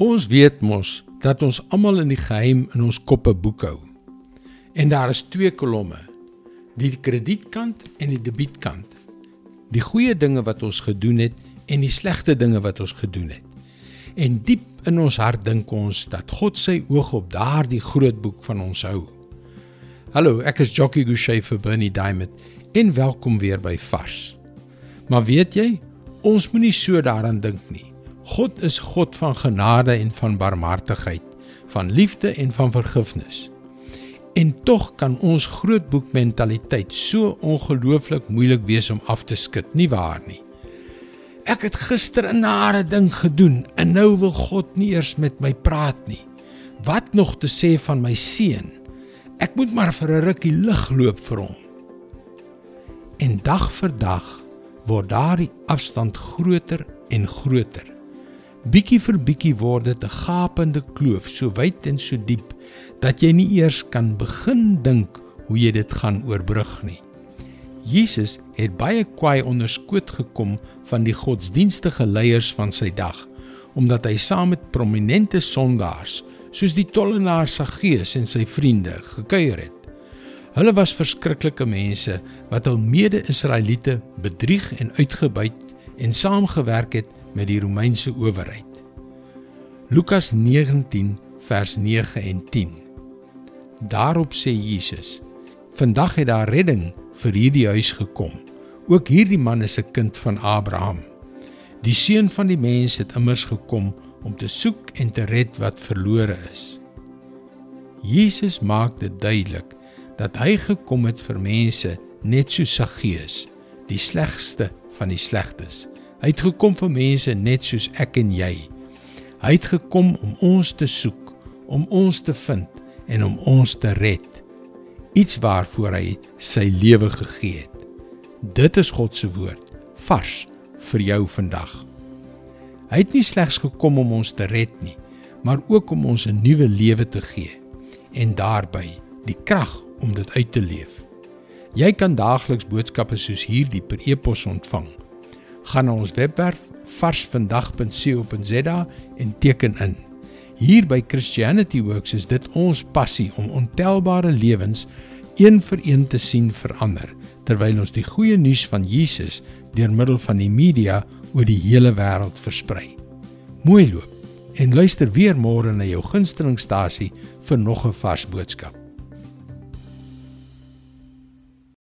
Ons weet mos dat ons almal in die geheim in ons koppe boekhou. En daar is twee kolomme: die kredietkant en die debietkant. Die goeie dinge wat ons gedoen het en die slegte dinge wat ons gedoen het. En diep in ons hart dink ons dat God sy oog op daardie groot boek van ons hou. Hallo, ek is Jockey Gouchee vir Bernie Diamond en welkom weer by Vars. Maar weet jy, ons moenie so daaraan dink nie. God is God van genade en van barmhartigheid, van liefde en van vergifnis. En tog kan ons grootboek mentaliteit so ongelooflik moeilik wees om af te skud, nie waar nie? Ek het gister 'n nare ding gedoen en nou wil God nie eers met my praat nie. Wat nog te sê van my seun? Ek moet maar vir 'n rukkie lig loop vir hom. En dag vir dag word daardie afstand groter en groter. Bietjie vir bietjie word dit 'n gapende kloof, so wyd en so diep dat jy nie eers kan begin dink hoe jy dit gaan oorbrug nie. Jesus het baie kwaai onderskoot gekom van die godsdienstige leiers van sy dag, omdat hy saam met prominente sondaars soos die tollenaar Saggeus en sy vriende gekuier het. Hulle was verskriklike mense wat hul mede-Israeliete bedrieg en uitgebuit en saamgewerk het met die Romeinse owerheid. Lukas 19 vers 9 en 10. Daarop sê Jesus: "Vandag het daar redding vir hierdie huis gekom. Ook hierdie man is 'n kind van Abraham. Die seun van die mens het immers gekom om te soek en te red wat verlore is." Jesus maak dit duidelik dat hy gekom het vir mense net so Saggeus, die slegste van die slegtes. Hy het gekom vir mense net soos ek en jy. Hy het gekom om ons te soek, om ons te vind en om ons te red. Iets waarvoor hy sy lewe gegee het. Dit is God se woord, vars vir jou vandag. Hy het nie slegs gekom om ons te red nie, maar ook om ons 'n nuwe lewe te gee en daarbey die krag om dit uit te leef. Jy kan daagliks boodskappe soos hierdie per e-pos ontvang gaan na ons webwerf varsvandag.co.za en teken in. Hier by Christianity Works is dit ons passie om ontelbare lewens een vir een te sien verander terwyl ons die goeie nuus van Jesus deur middel van die media oor die hele wêreld versprei. Mooi loop en luister weer môre na jou gunstelingstasie vir nog 'n vars boodskap.